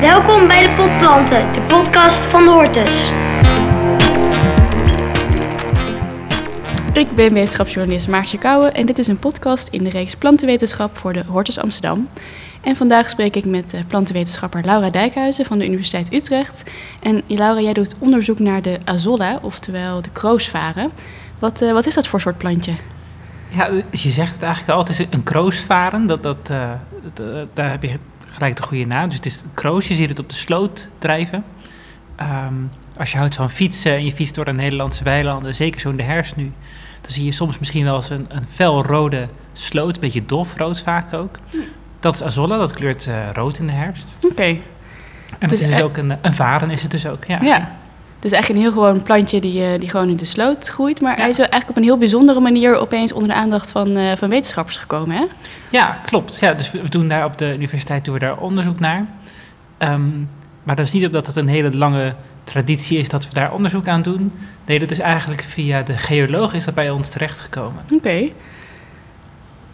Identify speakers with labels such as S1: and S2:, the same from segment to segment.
S1: Welkom bij de Potplanten, de podcast van de Hortus.
S2: Ik ben wetenschapsjournalist Maartje Kouwen en dit is een podcast in de reeks Plantenwetenschap voor de Hortus Amsterdam. En vandaag spreek ik met eh, plantenwetenschapper Laura Dijkhuizen van de Universiteit Utrecht. En Laura, jij doet onderzoek naar de azolla, oftewel de kroosvaren. Wat, uh, wat is dat voor soort plantje?
S3: Ja, je zegt het eigenlijk al, het is een kroosvaren. Dat, dat, uh, dat daar heb je gelijk de goede naam. Dus het is kroos, je ziet het op de sloot drijven. Um, als je houdt van fietsen en je fietst door de Nederlandse weilanden, zeker zo in de herfst nu, dan zie je soms misschien wel eens een, een felrode sloot, een beetje dofrood vaak ook. Hm. Dat is azolla, dat kleurt uh, rood in de herfst.
S2: Oké. Okay.
S3: En dus het is dus ook een, een varen is het dus ook, ja.
S2: ja. Dus eigenlijk een heel gewoon plantje die, uh, die gewoon in de sloot groeit. Maar ja. hij is eigenlijk op een heel bijzondere manier opeens onder de aandacht van, uh, van wetenschappers gekomen, hè?
S3: Ja, klopt. Ja, dus we doen daar op de universiteit doen we daar onderzoek naar. Um, maar dat is niet omdat het een hele lange traditie is dat we daar onderzoek aan doen. Nee, dat is eigenlijk via de geoloog is dat bij ons terechtgekomen.
S2: Oké. Okay.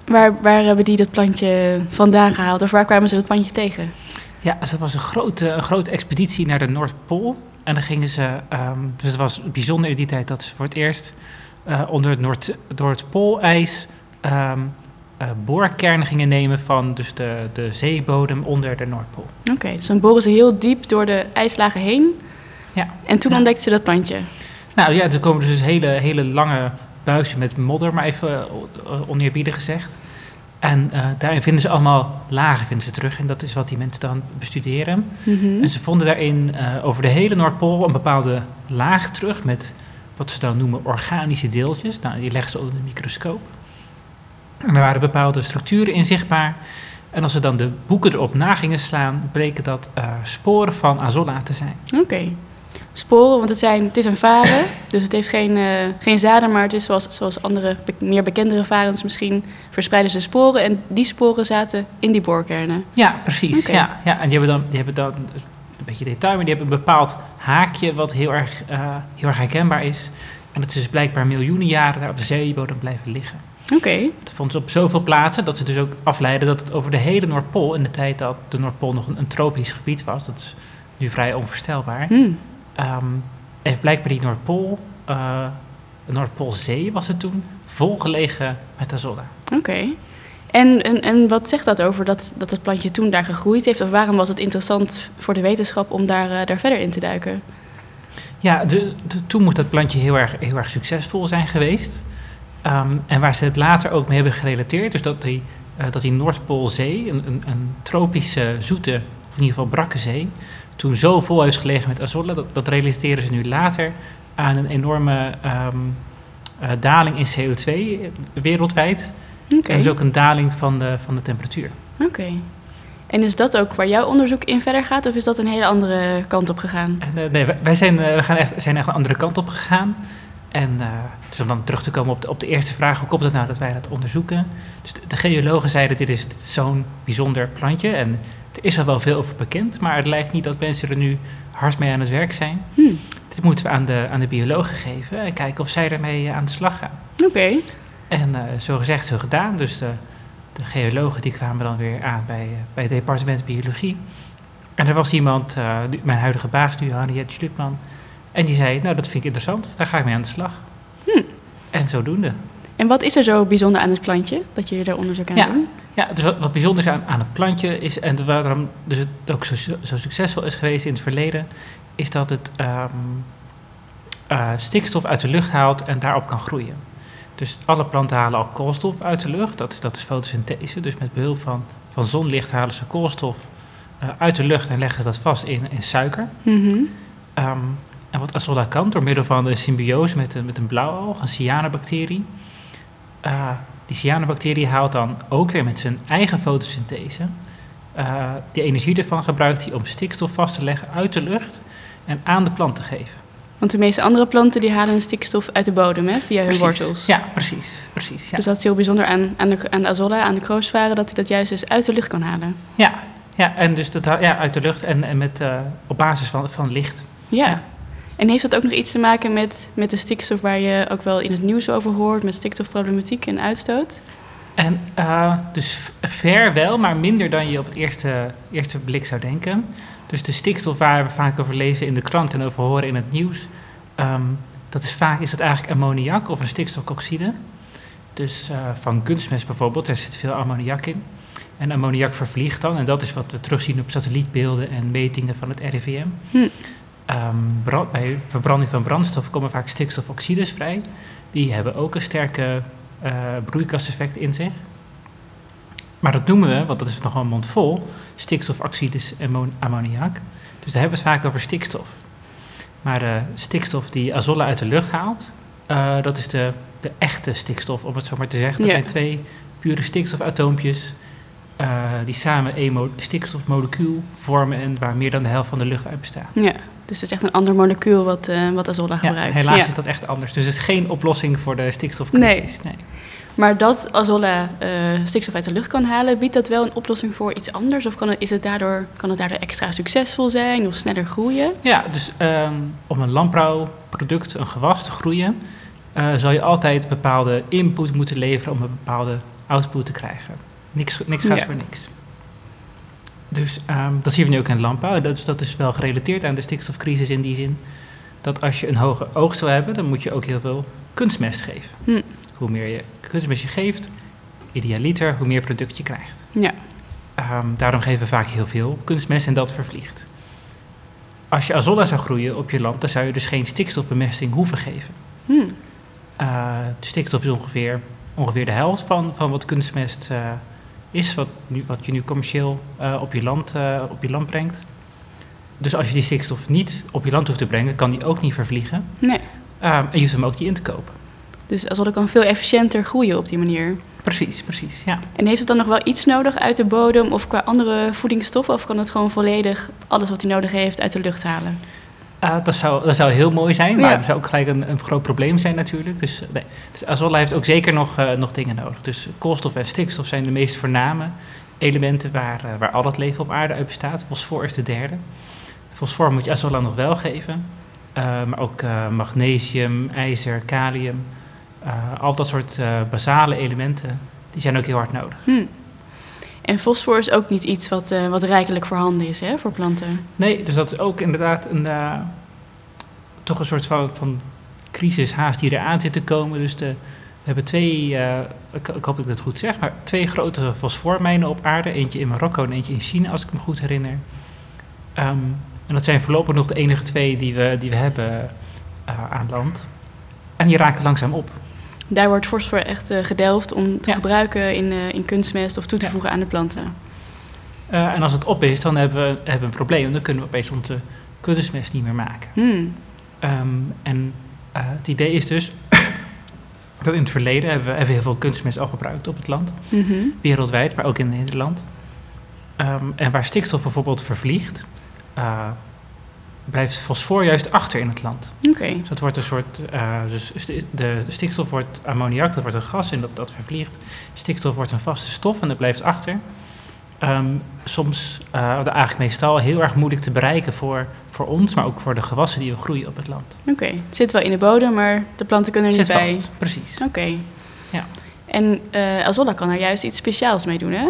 S2: Waar, waar hebben die dat plantje vandaan gehaald? Of waar kwamen ze dat plantje tegen?
S3: Ja, dus dat was een grote, een grote expeditie naar de Noordpool. En dan gingen ze, um, dus het was bijzonder in die tijd dat ze voor het eerst uh, onder het Noord, Noordpoolijs um, uh, boorkernen gingen nemen van dus de, de zeebodem onder de Noordpool.
S2: Oké, okay, dus dan boren ze heel diep door de ijslagen heen.
S3: Ja.
S2: En toen ja. ontdekten ze dat plantje.
S3: Nou ja, er komen dus hele, hele lange buizen met modder, maar even uh, oneerbiedig gezegd. En uh, daarin vinden ze allemaal lagen vinden ze terug. En dat is wat die mensen dan bestuderen. Mm -hmm. En ze vonden daarin uh, over de hele Noordpool een bepaalde laag terug met wat ze dan noemen organische deeltjes. Nou, die leggen ze onder de microscoop. En er waren bepaalde structuren in zichtbaar. En als ze dan de boeken erop na gingen slaan, bleken dat uh, sporen van azolla te zijn.
S2: Oké. Okay. Sporen, want het, zijn, het is een varen, dus het heeft geen, uh, geen zaden, maar het is zoals, zoals andere, meer bekendere varens misschien, verspreiden ze sporen. En die sporen zaten in die boorkernen.
S3: Ja, precies. Okay. Ja, ja. En die hebben dan, die hebben dan een beetje detail, maar die hebben een bepaald haakje wat heel erg, uh, heel erg herkenbaar is. En dat is dus blijkbaar miljoenen jaren daar op de zeebodem blijven liggen.
S2: Oké. Okay.
S3: Dat vonden ze op zoveel plaatsen dat ze dus ook afleiden dat het over de hele Noordpool, in de tijd dat de Noordpool nog een, een tropisch gebied was, dat is nu vrij onvoorstelbaar,
S2: hmm.
S3: Um, heeft blijkbaar die Noordpool, uh, de Noordpoolzee was het toen, volgelegen met azolla.
S2: Oké. Okay. En, en, en wat zegt dat over dat, dat het plantje toen daar gegroeid heeft? Of waarom was het interessant voor de wetenschap om daar, uh, daar verder in te duiken?
S3: Ja, de, de, toen moet dat plantje heel erg, heel erg succesvol zijn geweest. Um, en waar ze het later ook mee hebben gerelateerd, dus dat die, uh, dat die Noordpoolzee, een, een, een, tropische, zoete, of in ieder geval brakke zee, toen zo vol gelegen met azolla, dat, dat relateren ze nu later aan een enorme um, uh, daling in CO2 wereldwijd.
S2: Okay.
S3: En dus ook een daling van de, van de temperatuur.
S2: Oké. Okay. En is dat ook waar jouw onderzoek in verder gaat, of is dat een hele andere kant op gegaan?
S3: En, uh, nee, wij zijn, uh, we gaan echt, zijn echt een andere kant op gegaan. En uh, dus om dan terug te komen op de, op de eerste vraag, hoe komt het nou dat wij dat onderzoeken? Dus de, de geologen zeiden, dit is, is zo'n bijzonder plantje en er is al wel veel over bekend, maar het lijkt niet dat mensen er nu hard mee aan het werk zijn.
S2: Hmm.
S3: Dit moeten we aan de, aan de biologen geven en kijken of zij ermee aan de slag gaan.
S2: Oké. Okay.
S3: En uh, zo gezegd, zo gedaan. Dus de, de geologen die kwamen dan weer aan bij, uh, bij het departement biologie. En er was iemand, uh, mijn huidige baas nu, Henriette Schlutman, en die zei, nou dat vind ik interessant, daar ga ik mee aan de slag.
S2: Hmm.
S3: En zodoende.
S2: En wat is er zo bijzonder aan het plantje, dat je daar onderzoek aan
S3: ja.
S2: doet?
S3: Ja, dus wat, wat bijzonder is aan, aan, het plantje is, en waarom dus het ook zo, zo, succesvol is geweest in het verleden, is dat het um, uh, stikstof uit de lucht haalt en daarop kan groeien. Dus alle planten halen al koolstof uit de lucht, dat is, dat is fotosynthese. Dus met behulp van, van zonlicht halen ze koolstof uh, uit de lucht en leggen dat vast in, in suiker.
S2: Mm -hmm.
S3: um, en wat azolla kan, door middel van een symbiose met een, met een blauwalg, een cyanobacterie. Uh, die cyanobacterie haalt dan ook weer met zijn eigen fotosynthese uh, die energie ervan gebruikt hij om stikstof vast te leggen uit de lucht en aan de plant te geven.
S2: Want de meeste andere planten die halen hun stikstof uit de bodem hè, via
S3: precies.
S2: hun wortels.
S3: Ja, precies. precies ja.
S2: Dus dat is heel bijzonder aan, aan, de, aan de azolla, aan de kroosvaren, dat hij dat juist dus uit de lucht kan halen.
S3: Ja, ja en dus dat, ja, uit de lucht en, en met, uh, op basis van, van licht.
S2: Ja. ja. En heeft dat ook nog iets te maken met, met de stikstof waar je ook wel in het nieuws over hoort, met stikstofproblematiek en uitstoot?
S3: En uh, dus ver wel, maar minder dan je op het eerste, eerste blik zou denken. Dus de stikstof waar we vaak over lezen in de krant en over horen in het nieuws, um, dat is vaak is dat eigenlijk ammoniak of een stikstofoxide. Dus uh, van kunstmest bijvoorbeeld, daar zit veel ammoniak in. En ammoniak vervliegt dan, en dat is wat we terugzien op satellietbeelden en metingen van het RIVM. Hm. Um, brand, bij verbranding van brandstof komen vaak stikstofoxides vrij. Die hebben ook een sterke uh, broeikaseffect in zich. Maar dat noemen we, want dat is nogal een mond vol, stikstofoxides en ammoniak. Dus daar hebben we het vaak over stikstof. Maar de stikstof die Azolla uit de lucht haalt, uh, dat is de, de echte stikstof, om het zo maar te zeggen. Dat zijn twee pure stikstofatoompjes uh, die samen een stikstofmolecuul vormen en waar meer dan de helft van de lucht uit bestaat.
S2: Ja, dus het is echt een ander molecuul wat, uh, wat Azolla
S3: ja,
S2: gebruikt.
S3: Helaas is dat echt anders. Dus het is geen oplossing voor de stikstofcrisis.
S2: Nee. nee. Maar dat Azolla uh, stikstof uit de lucht kan halen, biedt dat wel een oplossing voor iets anders? Of kan het, is het daardoor, kan het daardoor extra succesvol zijn of sneller groeien?
S3: Ja, dus um, om een landbouwproduct, een gewas te groeien, uh, zal je altijd bepaalde input moeten leveren om een bepaalde output te krijgen. Niks, niks gaat ja. voor niks. Dus um, dat zien we nu ook in de landbouw. Dus dat is wel gerelateerd aan de stikstofcrisis in die zin. Dat als je een hoge oogst wil hebben, dan moet je ook heel veel kunstmest geven. Hm. Hoe meer je kunstmest je geeft, idealiter, hoe meer product je krijgt.
S2: Ja.
S3: Um, daarom geven we vaak heel veel kunstmest en dat vervliegt. Als je azolla zou groeien op je land, dan zou je dus geen stikstofbemesting hoeven geven. Hm. Uh, de stikstof is ongeveer, ongeveer de helft van, van wat kunstmest uh, is, wat, nu, wat je nu commercieel uh, op, je land, uh, op je land brengt. Dus als je die stikstof niet op je land hoeft te brengen, kan die ook niet vervliegen.
S2: Nee.
S3: Um, en je hoeft hem ook niet in te kopen.
S2: Dus Azolla kan veel efficiënter groeien op die manier.
S3: Precies, precies, ja.
S2: En heeft het dan nog wel iets nodig uit de bodem of qua andere voedingsstoffen? Of kan het gewoon volledig alles wat hij nodig heeft uit de lucht halen?
S3: Uh, dat, zou, dat zou heel mooi zijn, maar ja. dat zou ook gelijk een, een, groot probleem zijn natuurlijk. Dus, nee. dus Azolla heeft ook zeker nog, uh, nog dingen nodig. Dus koolstof en stikstof zijn de meest voorname elementen waar, uh, waar al het leven op aarde uit bestaat. Fosfor is de derde. Fosfor moet je Azolla nog wel geven. maar ook magnesium, ijzer, kalium. al dat soort basale elementen, die zijn ook heel hard nodig.
S2: Hm. En fosfor is ook niet iets wat, uh, wat rijkelijk voorhanden is hè, voor planten.
S3: Nee, dus dat is ook inderdaad een, uh, toch een soort van, van crisis haast die eraan zit te komen. Dus de, we hebben twee, uh, ik, hoop dat ik dat goed zeg, maar twee grote fosformijnen op aarde. Eentje in Marokko en eentje in China, als ik me goed herinner. Um, en dat zijn voorlopig nog de enige twee die we, die we hebben aan land. En die raken langzaam op.
S2: Daar wordt fosfor echt uh, gedelft om te ja. gebruiken in, uh, in kunstmest of toe te voegen aan de planten.
S3: Uh, en als het op is, dan hebben we, hebben we een probleem. Dan kunnen we opeens onze kunstmest niet meer maken.
S2: Hmm.
S3: Um, en het idee is dus dat in het verleden hebben we, hebben we heel veel kunstmest al gebruikt op het land.
S2: Mm -hmm.
S3: Wereldwijd, maar ook in Nederland. Um, en waar stikstof bijvoorbeeld vervliegt, blijft fosfor juist achter in het land.
S2: Okay.
S3: Dus dat wordt een soort, uh, dus de, de, stikstof wordt ammoniak, dat wordt een gas en dat, dat vervliegt. Stikstof wordt een vaste stof en dat blijft achter. Um, soms, uh, eigenlijk meestal, heel erg moeilijk te bereiken voor, voor ons, maar ook voor de gewassen die we groeien op het land.
S2: Oké, okay. het zit wel in de bodem, maar de planten kunnen er niet
S3: zit
S2: bij.
S3: Vast, precies.
S2: Oké. Okay.
S3: Ja.
S2: En uh, Azolla kan er juist iets speciaals mee doen, hè?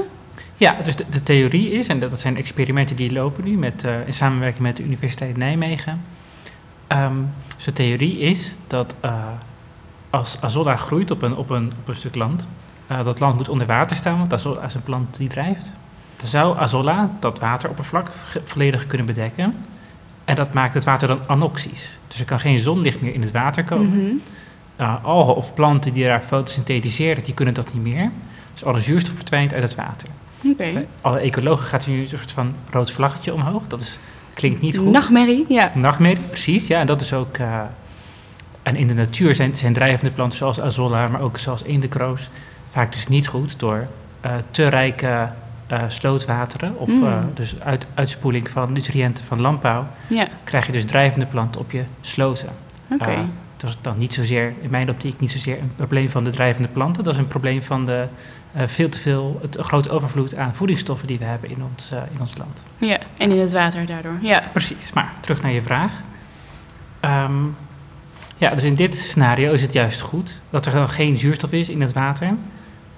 S3: Ja, dus de, de, theorie is, en dat zijn experimenten die lopen nu met, uh, in samenwerking met de Universiteit Nijmegen. Um, dus de theorie is dat uh, als Azolla groeit op een, op een, op een stuk land, uh, dat land moet onder water staan, want Azolla is een plant die drijft. Dan zou Azolla dat wateroppervlak volledig kunnen bedekken. En dat maakt het water dan anoxisch. Dus er kan geen zonlicht meer in het water komen.
S2: Mm -hmm.
S3: algen of planten die daar fotosynthetiseren, die kunnen dat niet meer. Dus alle zuurstof verdwijnt uit het water.
S2: Okay.
S3: Alle ecologen gaat nu een soort van rood vlaggetje omhoog. Dat is, klinkt niet goed.
S2: Nachtmerrie, ja.
S3: Nachtmerrie, precies. Ja, en dat is ook... Uh, en in de natuur zijn, zijn drijvende planten zoals azolla, maar ook zoals eendekroos... vaak dus niet goed door uh, te rijke uh, slootwateren... of
S2: Mm.
S3: dus uit, uitspoeling van nutriënten van landbouw...
S2: Ja.
S3: krijg je dus drijvende planten op je sloten.
S2: Oké.
S3: Dat is dan niet zozeer, in mijn optiek, niet zozeer een probleem van de drijvende planten. Dat is een probleem van de uh, veel te veel, het grote overvloed aan voedingsstoffen die we hebben in ons, uh, in ons land.
S2: Ja, en in het water daardoor. Ja.
S3: Precies, maar terug naar je vraag. Um, ja, dus in dit scenario is het juist goed dat er dan geen zuurstof is in het water.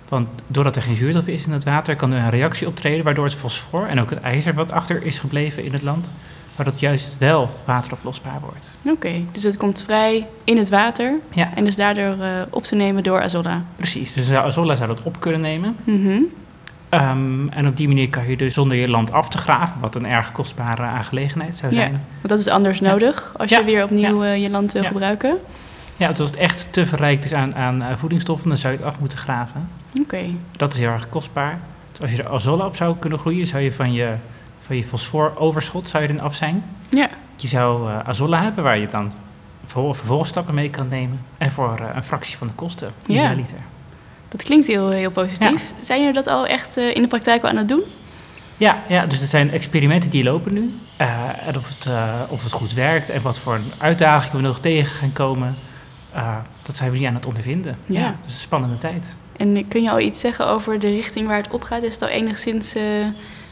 S3: Want doordat er geen zuurstof is in het water, kan er een reactie optreden waardoor het fosfor en ook het ijzer wat achter is gebleven in het land, waardoor het juist wel wateroplosbaar wordt.
S2: Oké, dus het komt vrij in het water
S3: Ja,
S2: en is daardoor eh, op te nemen door Azolla.
S3: precies. Dus zou- Azolla zou dat op kunnen nemen.
S2: Mhm.
S3: Ehm, en op die manier kan je dus zonder je land af te graven, wat een erg kostbare aangelegenheid zou
S2: Ja.
S3: zijn.
S2: Want dat is anders
S3: Ja.
S2: nodig als
S3: Ja,
S2: je weer opnieuw eh, je land wil
S3: Ja.
S2: gebruiken.
S3: Ja, dus als het echt te verrijkt is aan, aan eh, voedingsstoffen, dan zou je het af moeten graven.
S2: Oké,
S3: Dat is heel erg kostbaar. Dus als je er azolla op zou kunnen groeien, zou je van je, van je fosforoverschot zou je erin af zijn.
S2: ja.
S3: Je zou eh azolla hebben waar je dan vervol- vervolgstappen mee kan nemen. En voor eh, een fractie van de kosten,
S2: Ja.
S3: iedere liter.
S2: Dat klinkt heel, heel positief. Zijn jullie dat al echt eh, in de praktijk al aan het doen?
S3: Ja, ja, dus het zijn experimenten die lopen nu. En of het, of het goed werkt en wat voor uitdagingen we nog tegen gaan komen, dat zijn we nu aan het ondervinden.
S2: Ja.
S3: dus een spannende tijd.
S2: En kun je al iets zeggen over de richting waar het op gaat? Is het al enigszins,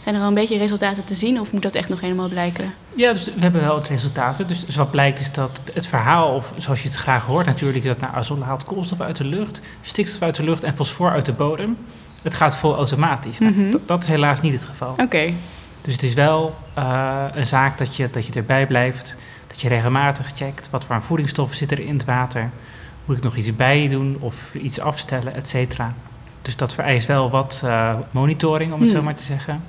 S2: zijn er al een beetje resultaten te zien of moet dat echt nog helemaal blijken?
S3: Ja, dus we hebben wel het resultaten. Dus, dus wat blijkt is dat het verhaal, of zoals je het graag hoort natuurlijk, dat nou, azolla haalt koolstof uit de lucht, stikstof uit de lucht en fosfor uit de bodem. Het gaat vol automatisch. Nou,
S2: Mhm.
S3: dat, dat is helaas niet het geval.
S2: Oké,
S3: Dus het is wel eh, een zaak dat je, dat je erbij blijft, dat je regelmatig checkt wat voor voedingsstoffen zitten er in het water. Moet ik nog iets bij doen of iets afstellen, et cetera. Dus dat vereist wel wat eh, monitoring, om het zo maar te zeggen.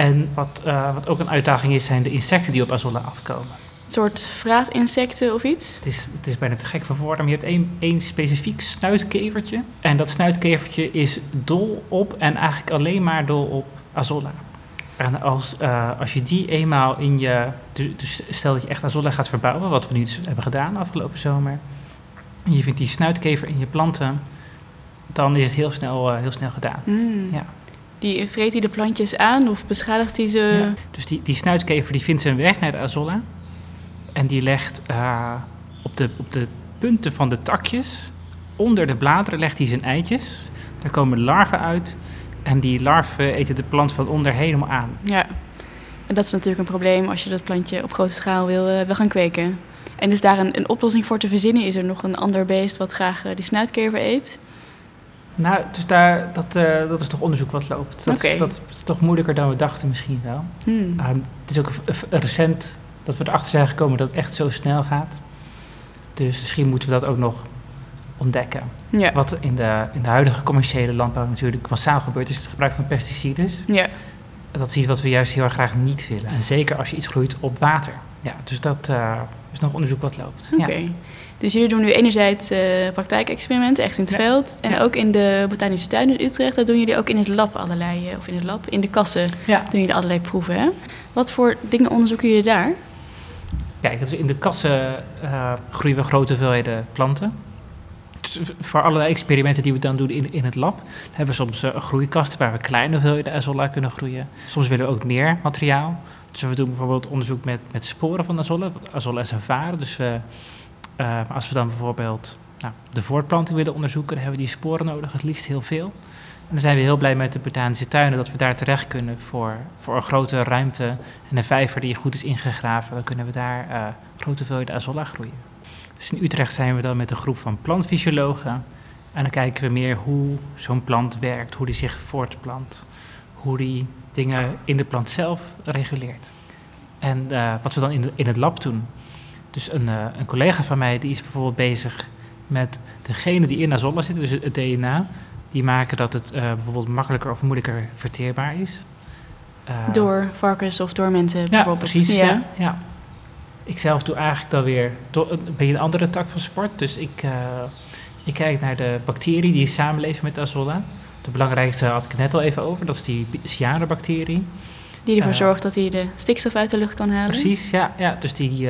S3: En wat, eh, wat ook een uitdaging is, zijn de insecten die op azolla afkomen.
S2: een soort vraatinsecten of iets?
S3: Het is, het is bijna te gek voor woorden, maar je hebt één, één specifiek snuitkevertje. En dat snuitkevertje is dol op en eigenlijk alleen maar dol op azolla. En als, eh, als je die eenmaal in je... Dus, dus stel dat je echt azolla gaat verbouwen, wat we nu dus hebben gedaan afgelopen zomer. En je vindt die snuitkever in je planten, dan is het heel snel, eh, heel snel gedaan.
S2: Hmm.
S3: Ja.
S2: Die vreet hij de plantjes aan of beschadigt hij ze?
S3: Ja. Dus die, die snuitkever die vindt zijn weg naar de azolla. En die legt eh, op, de, op de punten van de takjes, onder de bladeren, legt hij zijn eitjes. Daar komen larven uit. En die larven eten de plant van onder helemaal aan.
S2: Ja. En dat is natuurlijk een probleem als je dat plantje op grote schaal wil, eh, wil gaan kweken. En is daar een, een oplossing voor te verzinnen? Is er nog een ander beest wat graag eh, die snuitkever eet?
S3: Nou, dus daar, dat, eh, dat is toch onderzoek wat loopt. Dat, is, dat is toch moeilijker dan we dachten misschien wel.
S2: Hmm.
S3: Ehm, het is ook recent dat we erachter zijn gekomen dat het echt zo snel gaat. Dus misschien moeten we dat ook nog ontdekken.
S2: Ja.
S3: Wat in de, in de huidige commerciële landbouw natuurlijk massaal gebeurt, is het gebruik van pesticiden.
S2: ja.
S3: Dat is iets wat we juist heel erg graag niet willen. En zeker als je iets groeit op water. Ja, dus dat eh, is nog onderzoek wat loopt.
S2: Oké.
S3: Ja.
S2: Dus jullie doen nu enerzijds eh, praktijkexperimenten, echt in het
S3: Ja.
S2: veld. En
S3: Ja.
S2: ook in de botanische tuin in Utrecht. Dat doen jullie ook in het lab allerlei, eh, of in het lab, in de kassen
S3: Ja.
S2: doen jullie allerlei proeven. Hè? Wat voor dingen onderzoeken jullie daar?
S3: Kijk, dus in de kassen eh, groeien we grote hoeveelheden planten. Dus voor allerlei experimenten die we dan doen in, in het lab, hebben we soms eh, groeikasten waar we kleine hoeveelheden azolla kunnen groeien. Soms willen we ook meer materiaal. Dus we doen bijvoorbeeld onderzoek met, met sporen van azolla. Azolla is een varen, dus we, eh, als we dan bijvoorbeeld nou, de voortplanting willen onderzoeken, dan hebben we die sporen nodig, het liefst heel veel. En dan zijn we heel blij met de botanische tuinen dat we daar terecht kunnen voor, voor een grote ruimte en een vijver die goed is ingegraven. Dan kunnen we daar eh grote hoeveelheden azolla groeien. Dus in Utrecht zijn we dan met een groep van plantfysiologen. En dan kijken we meer hoe zo'n plant werkt, hoe die zich voortplant, hoe die dingen in de plant zelf reguleert. En eh, wat we dan in, in het lab doen. Dus een, eh, een collega van mij die is bijvoorbeeld bezig met de genen die in azolla zitten, dus het, DNA. Die maken dat het eh, bijvoorbeeld makkelijker of moeilijker verteerbaar is. Eh,
S2: Door varkens of door mensen
S3: ja,
S2: bijvoorbeeld?
S3: precies. Ja. Ja, Ik zelf doe eigenlijk dan weer een beetje een andere tak van sport. Dus ik, ik kijk naar de bacteriën die samenleven met azolla. De belangrijkste had ik het net al even over, dat is die cyanobacterie.
S2: Die ervoor zorgt dat hij de stikstof uit de lucht kan halen?
S3: Precies, ja. ja dus die,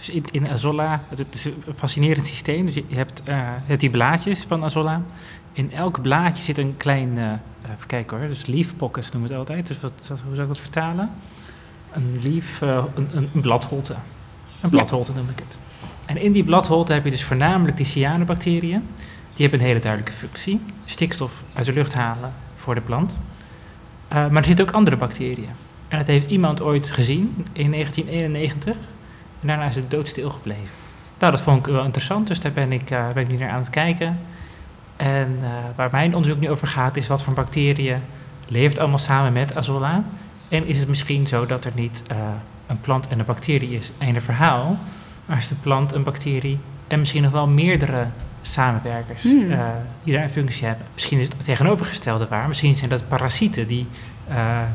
S3: dus in, in azolla, het, het is een fascinerend systeem. Dus je hebt, hebt die blaadjes van azolla. In elk blaadje zit een klein, eh, even kijken hoor, dus leaf pockets noemen we het altijd. Dus wat, hoe zou ik dat vertalen? Een leaf, eh, een, een, bladholte. Een bladholte noem ik het. En in die bladholte heb je dus voornamelijk die cyanobacteriën. Die hebben een hele duidelijke functie. Stikstof uit de lucht halen voor de plant. Maar er zitten ook andere bacteriën. En dat heeft iemand ooit gezien in 1991. En daarna is het doodstil gebleven. Nou, dat vond ik wel interessant, dus daar ben ik, eh, ben ik nu naar aan het kijken. En uh, waar mijn onderzoek nu over gaat, is wat voor bacteriën leeft allemaal samen met azolla. En is het misschien zo dat er niet uh, een plant en een bacterie is, einde verhaal, maar is de plant, een bacterie en misschien nog wel meerdere samenwerkers
S2: Hmm.
S3: die daar een functie hebben. Misschien is het tegenovergestelde waar. Misschien zijn dat parasieten die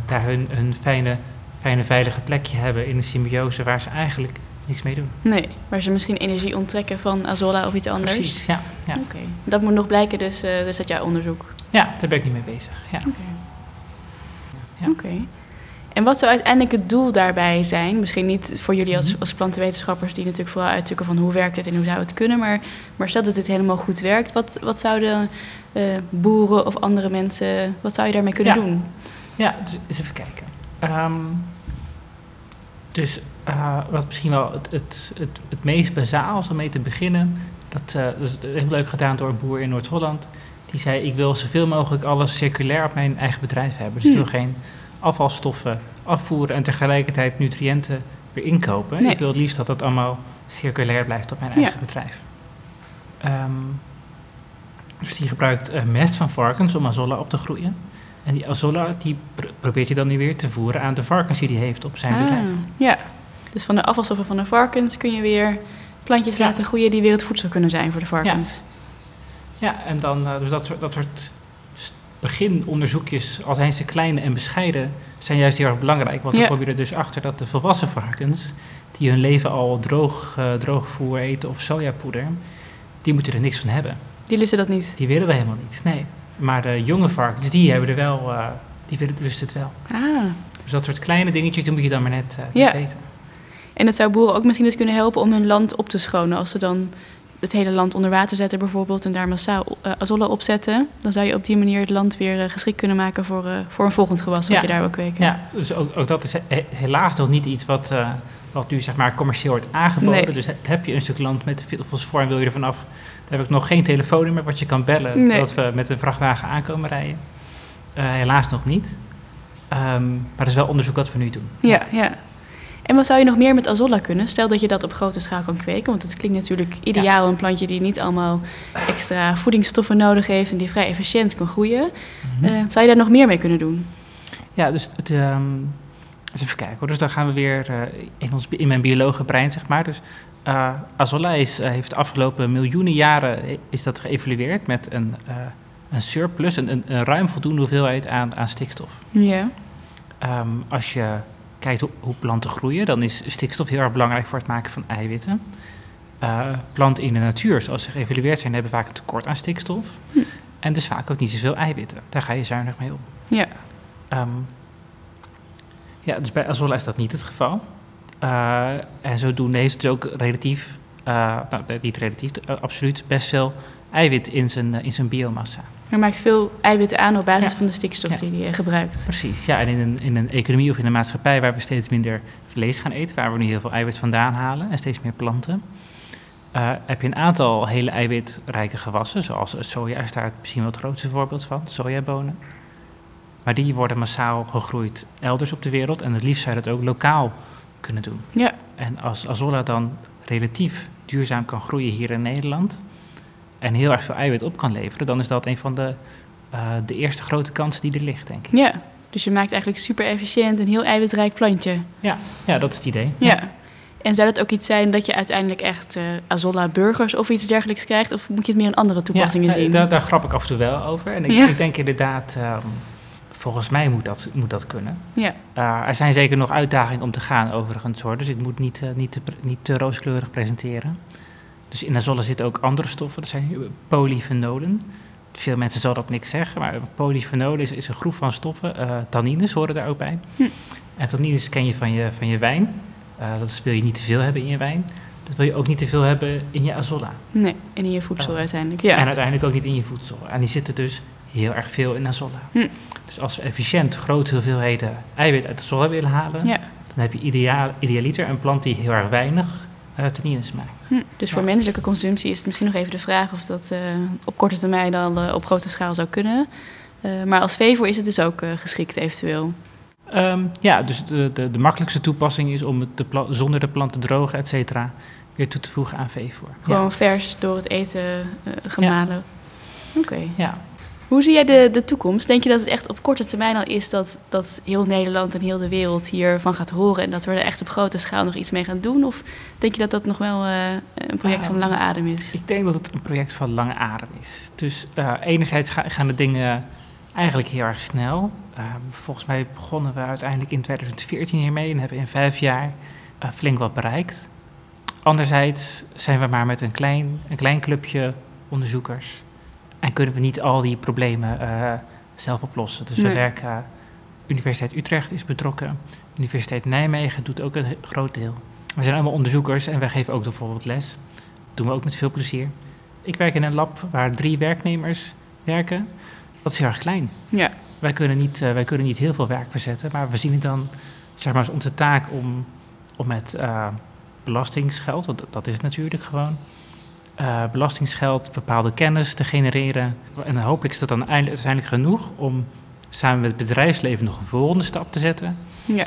S3: daar hun, hun fijne, fijne, veilige plekje hebben in een symbiose waar ze eigenlijk niks mee doen.
S2: Nee, waar ze misschien energie onttrekken van azolla of iets anders.
S3: Precies, ja. ja.
S2: Oké, okay. dat moet nog blijken, dus, uh, dus dat jouw onderzoek.
S3: Ja, daar ben ik niet mee bezig. Ja.
S2: Oké. Okay. Ja. Okay. En wat zou uiteindelijk het doel daarbij zijn? Misschien niet voor jullie als, als plantenwetenschappers, die natuurlijk vooral uitzoeken van hoe werkt het en hoe zou het kunnen, maar, maar stel dat dit helemaal goed werkt, wat, wat zouden uh, boeren of andere mensen, wat zou je daarmee kunnen
S3: ja.
S2: doen?
S3: Ja, dus eens even kijken. Um, dus uh, wat misschien wel het, het, het, het meest bazaal is om mee te beginnen, dat, uh, dat is heel leuk gedaan door een boer in Noord-Holland. Die zei: Ik wil zoveel mogelijk alles circulair op mijn eigen bedrijf hebben. Dus
S2: Hm.
S3: ik wil geen afvalstoffen afvoeren en tegelijkertijd nutriënten weer inkopen.
S2: Nee.
S3: Ik wil het liefst dat dat allemaal circulair blijft op mijn
S2: Ja.
S3: eigen bedrijf. Um, dus die gebruikt uh, mest van varkens om azolla op te groeien. En die azolla die pr probeert je dan nu weer te voeren aan de varkens die hij heeft op zijn
S2: ah,
S3: bedrijf.
S2: Ja, dus van de afvalstoffen van de varkens kun je weer plantjes
S3: Ja.
S2: laten groeien die weer het voedsel kunnen zijn voor de varkens.
S3: Ja, en dan, uh, dus dat, soort- dat soort beginonderzoekjes, al zijn ze klein en bescheiden, zijn juist heel erg belangrijk. Want
S2: Ja.
S3: dan kom je er dus achter dat de volwassen varkens, die hun leven al droog, uh, droog voer eten of sojapoeder, die moeten er niks van hebben.
S2: Die lusten dat niet.
S3: Die willen dat helemaal niet, nee. Maar de jonge varkens, die hebben er wel, uh, die willen dus het wel.
S2: Ah,
S3: Dus dat soort kleine dingetjes, die moet je dan maar net, uh,
S2: Ja.
S3: net weten.
S2: en het zou boeren ook misschien dus kunnen helpen om hun land op te schonen. Als ze dan het hele land onder water zetten bijvoorbeeld en daar massaal uh, azolla op zetten, dan zou je op die manier het land weer uh, geschikt kunnen maken voor, voor een volgend gewas wat
S3: Ja.
S2: je daar wil kweken.
S3: Ja, dus ook, ook dat is he- helaas nog niet iets wat, eh, wat nu zeg maar commercieel wordt aangeboden.
S2: Nee.
S3: Dus he- heb je een stuk land met veel fosfor en wil je er vanaf, dan heb ik nog geen telefoonnummer wat je kan bellen
S2: Nee.
S3: dat we met een vrachtwagen aankomen rijden. Eh, helaas nog niet. Ehm, maar dat is wel onderzoek wat we nu doen.
S2: Ja, ja. En wat zou je nog meer met azolla kunnen? Stel dat je dat op grote schaal kan kweken. Want het klinkt natuurlijk ideaal, een plantje die niet allemaal extra voedingsstoffen nodig heeft en die vrij efficiënt kan groeien.
S3: Mhm.
S2: Eh, zou je daar nog meer mee kunnen doen?
S3: Ja, dus het, ehm, eens even kijken hoor. Dus dan gaan we weer eh, in, ons, in mijn biologenbrein, zeg maar. Dus eh azolla is, eh, heeft de afgelopen miljoenen jaren is dat geëvalueerd met een, een surplus, een, een, een ruim voldoende hoeveelheid aan, aan stikstof.
S2: Ja.
S3: Ehm, als je kijkt hoe, hoe planten groeien, dan is stikstof heel erg belangrijk voor het maken van eiwitten. Planten in de natuur, zoals ze geëvalueerd zijn, hebben vaak een tekort aan stikstof.
S2: Hm.
S3: En dus vaak ook niet zoveel eiwitten. Daar ga je zuinig mee om.
S2: Ja.
S3: Ehm, ja, dus bij azolla is dat niet het geval. Eh, en zodoende heeft het dus ook relatief, eh, nou niet relatief, eh, absoluut best veel eiwit in zijn, in zijn biomassa.
S2: Hij maakt veel eiwitten aan op basis
S3: Ja.
S2: van de stikstof
S3: Ja.
S2: die hij gebruikt.
S3: Precies, ja. En in een, in een economie of in een maatschappij waar we steeds minder vlees gaan eten, waar we nu heel veel eiwit vandaan halen en steeds meer planten, heb je een aantal hele eiwitrijke gewassen, zoals soja is daar misschien wel het grootste voorbeeld van, sojabonen. Maar die worden massaal gegroeid elders op de wereld en het liefst zou je dat ook lokaal kunnen doen.
S2: Ja.
S3: En als azolla dan relatief duurzaam kan groeien hier in Nederland en heel erg veel eiwit op kan leveren, dan is dat een van de, eh, de eerste grote kansen die er ligt, denk ik.
S2: Ja. Dus je maakt eigenlijk super efficiënt een heel eiwitrijk plantje.
S3: Ja, ja dat is het idee.
S2: Ja. En zou dat ook iets zijn dat je uiteindelijk echt eh azolla burgers of iets dergelijks krijgt? Of moet je het meer in andere toepassingen
S3: Ja,
S2: zien?
S3: Daar, daar grap ik af en toe wel over. En ik,
S2: Ja.
S3: ik denk inderdaad, ehm, volgens mij moet dat, moet dat kunnen.
S2: Ja.
S3: Eh, er zijn zeker nog uitdagingen om te gaan overigens hoor. Dus ik moet niet, eh, niet, te, niet te rooskleurig presenteren. Dus in azolla zitten ook andere stoffen. Dat zijn polyfenolen. Veel mensen zullen dat niks zeggen, maar polyfenolen is, is een groep van stoffen. Eh, tannines horen daar ook bij.
S2: Hm.
S3: En tannines ken je van je, van je wijn. Dat wil je niet te veel hebben in je wijn. Dat wil je ook niet te veel hebben in je azolla.
S2: Nee, en in je voedsel uiteindelijk. Ja.
S3: En uiteindelijk ook niet in je voedsel. En die zitten dus heel erg veel in azolla.
S2: Hm.
S3: Dus als we efficiënt grote hoeveelheden eiwit uit de azolla willen halen,
S2: ja.
S3: dan heb je ideaal, idealiter een plant die heel erg weinig uh, tannines maakt.
S2: Hm. Dus voor menselijke consumptie is het misschien nog even de vraag of dat eh, op korte termijn al eh, op grote schaal zou kunnen. Maar als veevoer is het dus ook geschikt eventueel.
S3: Ehm, ja, dus de, de, de makkelijkste toepassing is om het de zonder de plant te drogen, et cetera, weer toe te voegen aan veevoer.
S2: Gewoon vers door het eten gemalen. Oké.
S3: Ja.
S2: Hoe zie jij de, de toekomst? Denk je dat het echt op korte termijn al is dat, dat heel Nederland en heel de wereld hiervan gaat horen en dat we er echt op grote schaal nog iets mee gaan doen? Of denk je dat dat nog wel eh, een project van
S3: Ah.
S2: lange adem is?
S3: Ik denk dat het een project van lange adem is. Dus eh, enerzijds ga- gaan de dingen eigenlijk heel erg snel. Eh, volgens mij begonnen we uiteindelijk in 2014 hiermee en hebben in vijf jaar eh, flink wat bereikt. Anderzijds zijn we maar met een klein, een klein clubje onderzoekers en kunnen we niet al die problemen eh, zelf oplossen. Dus we werken, Universiteit Utrecht is betrokken, Universiteit Nijmegen doet ook een groot deel. We zijn allemaal onderzoekers en wij geven ook bijvoorbeeld les. doen we ook met veel plezier. Ik werk in een lab waar drie werknemers werken. Dat is heel erg klein.
S2: Ja,
S3: Wij kunnen niet, eh, wij kunnen niet heel veel werk verzetten, maar we zien het dan zeg maar, als onze taak om, om met eh, belastingsgeld, want dat is het natuurlijk gewoon, eh, belastingsgeld bepaalde kennis te genereren. En hopelijk is dat dan eindelijk- uiteindelijk genoeg om samen met het bedrijfsleven nog een volgende stap te zetten.
S2: ja.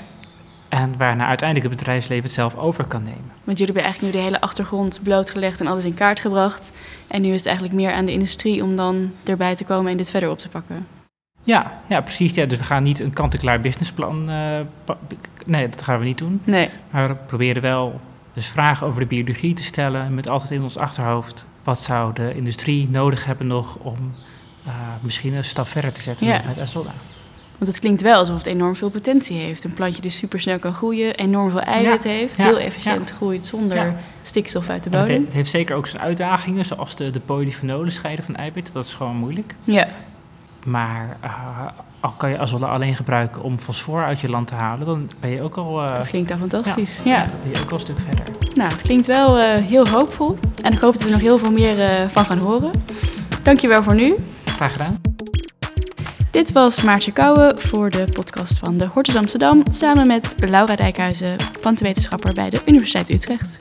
S3: En waarna uiteindelijk het bedrijfsleven het zelf over kan nemen.
S2: Want jullie hebben eigenlijk nu de hele achtergrond blootgelegd en alles in kaart gebracht. En nu is het eigenlijk meer aan de industrie om dan erbij te komen en dit verder op te pakken.
S3: Ja, ja precies. Ja. Dus we gaan niet een kant-en-klaar businessplan. eh, nee, dat gaan we niet doen.
S2: Nee,
S3: Maar we proberen wel dus vragen over de biologie te stellen. Met altijd in ons achterhoofd. Wat zou de industrie nodig hebben nog om eh, misschien een stap verder te zetten
S2: Ja.
S3: met Azolla?
S2: want het klinkt wel alsof het enorm veel potentie heeft. Een plantje die super snel kan groeien, enorm veel eiwit heeft,
S3: ja,
S2: heel efficiënt groeit zonder stikstof uit de
S3: En het, he-
S2: bodem.
S3: het heeft zeker ook zijn uitdagingen, zoals de, de polyfenolen scheiden van eiwitten. Dat is gewoon moeilijk.
S2: Ja,
S3: Maar eh, al kan je Azolla alleen gebruiken om fosfor uit je land te halen, dan ben je ook al, eh,
S2: dat klinkt al fantastisch.
S3: ja,
S2: Ja.
S3: dan ben je ook al een stuk verder.
S2: Nou, het klinkt wel eh, heel hoopvol. En ik hoop dat we nog heel veel meer van gaan horen. Dankjewel voor nu.
S3: Graag gedaan.
S2: Dit was Maartje Kouwen voor de podcast van de Hortus Amsterdam... samen met Laura Dijkhuizen, plantenwetenschapper bij de Universiteit Utrecht.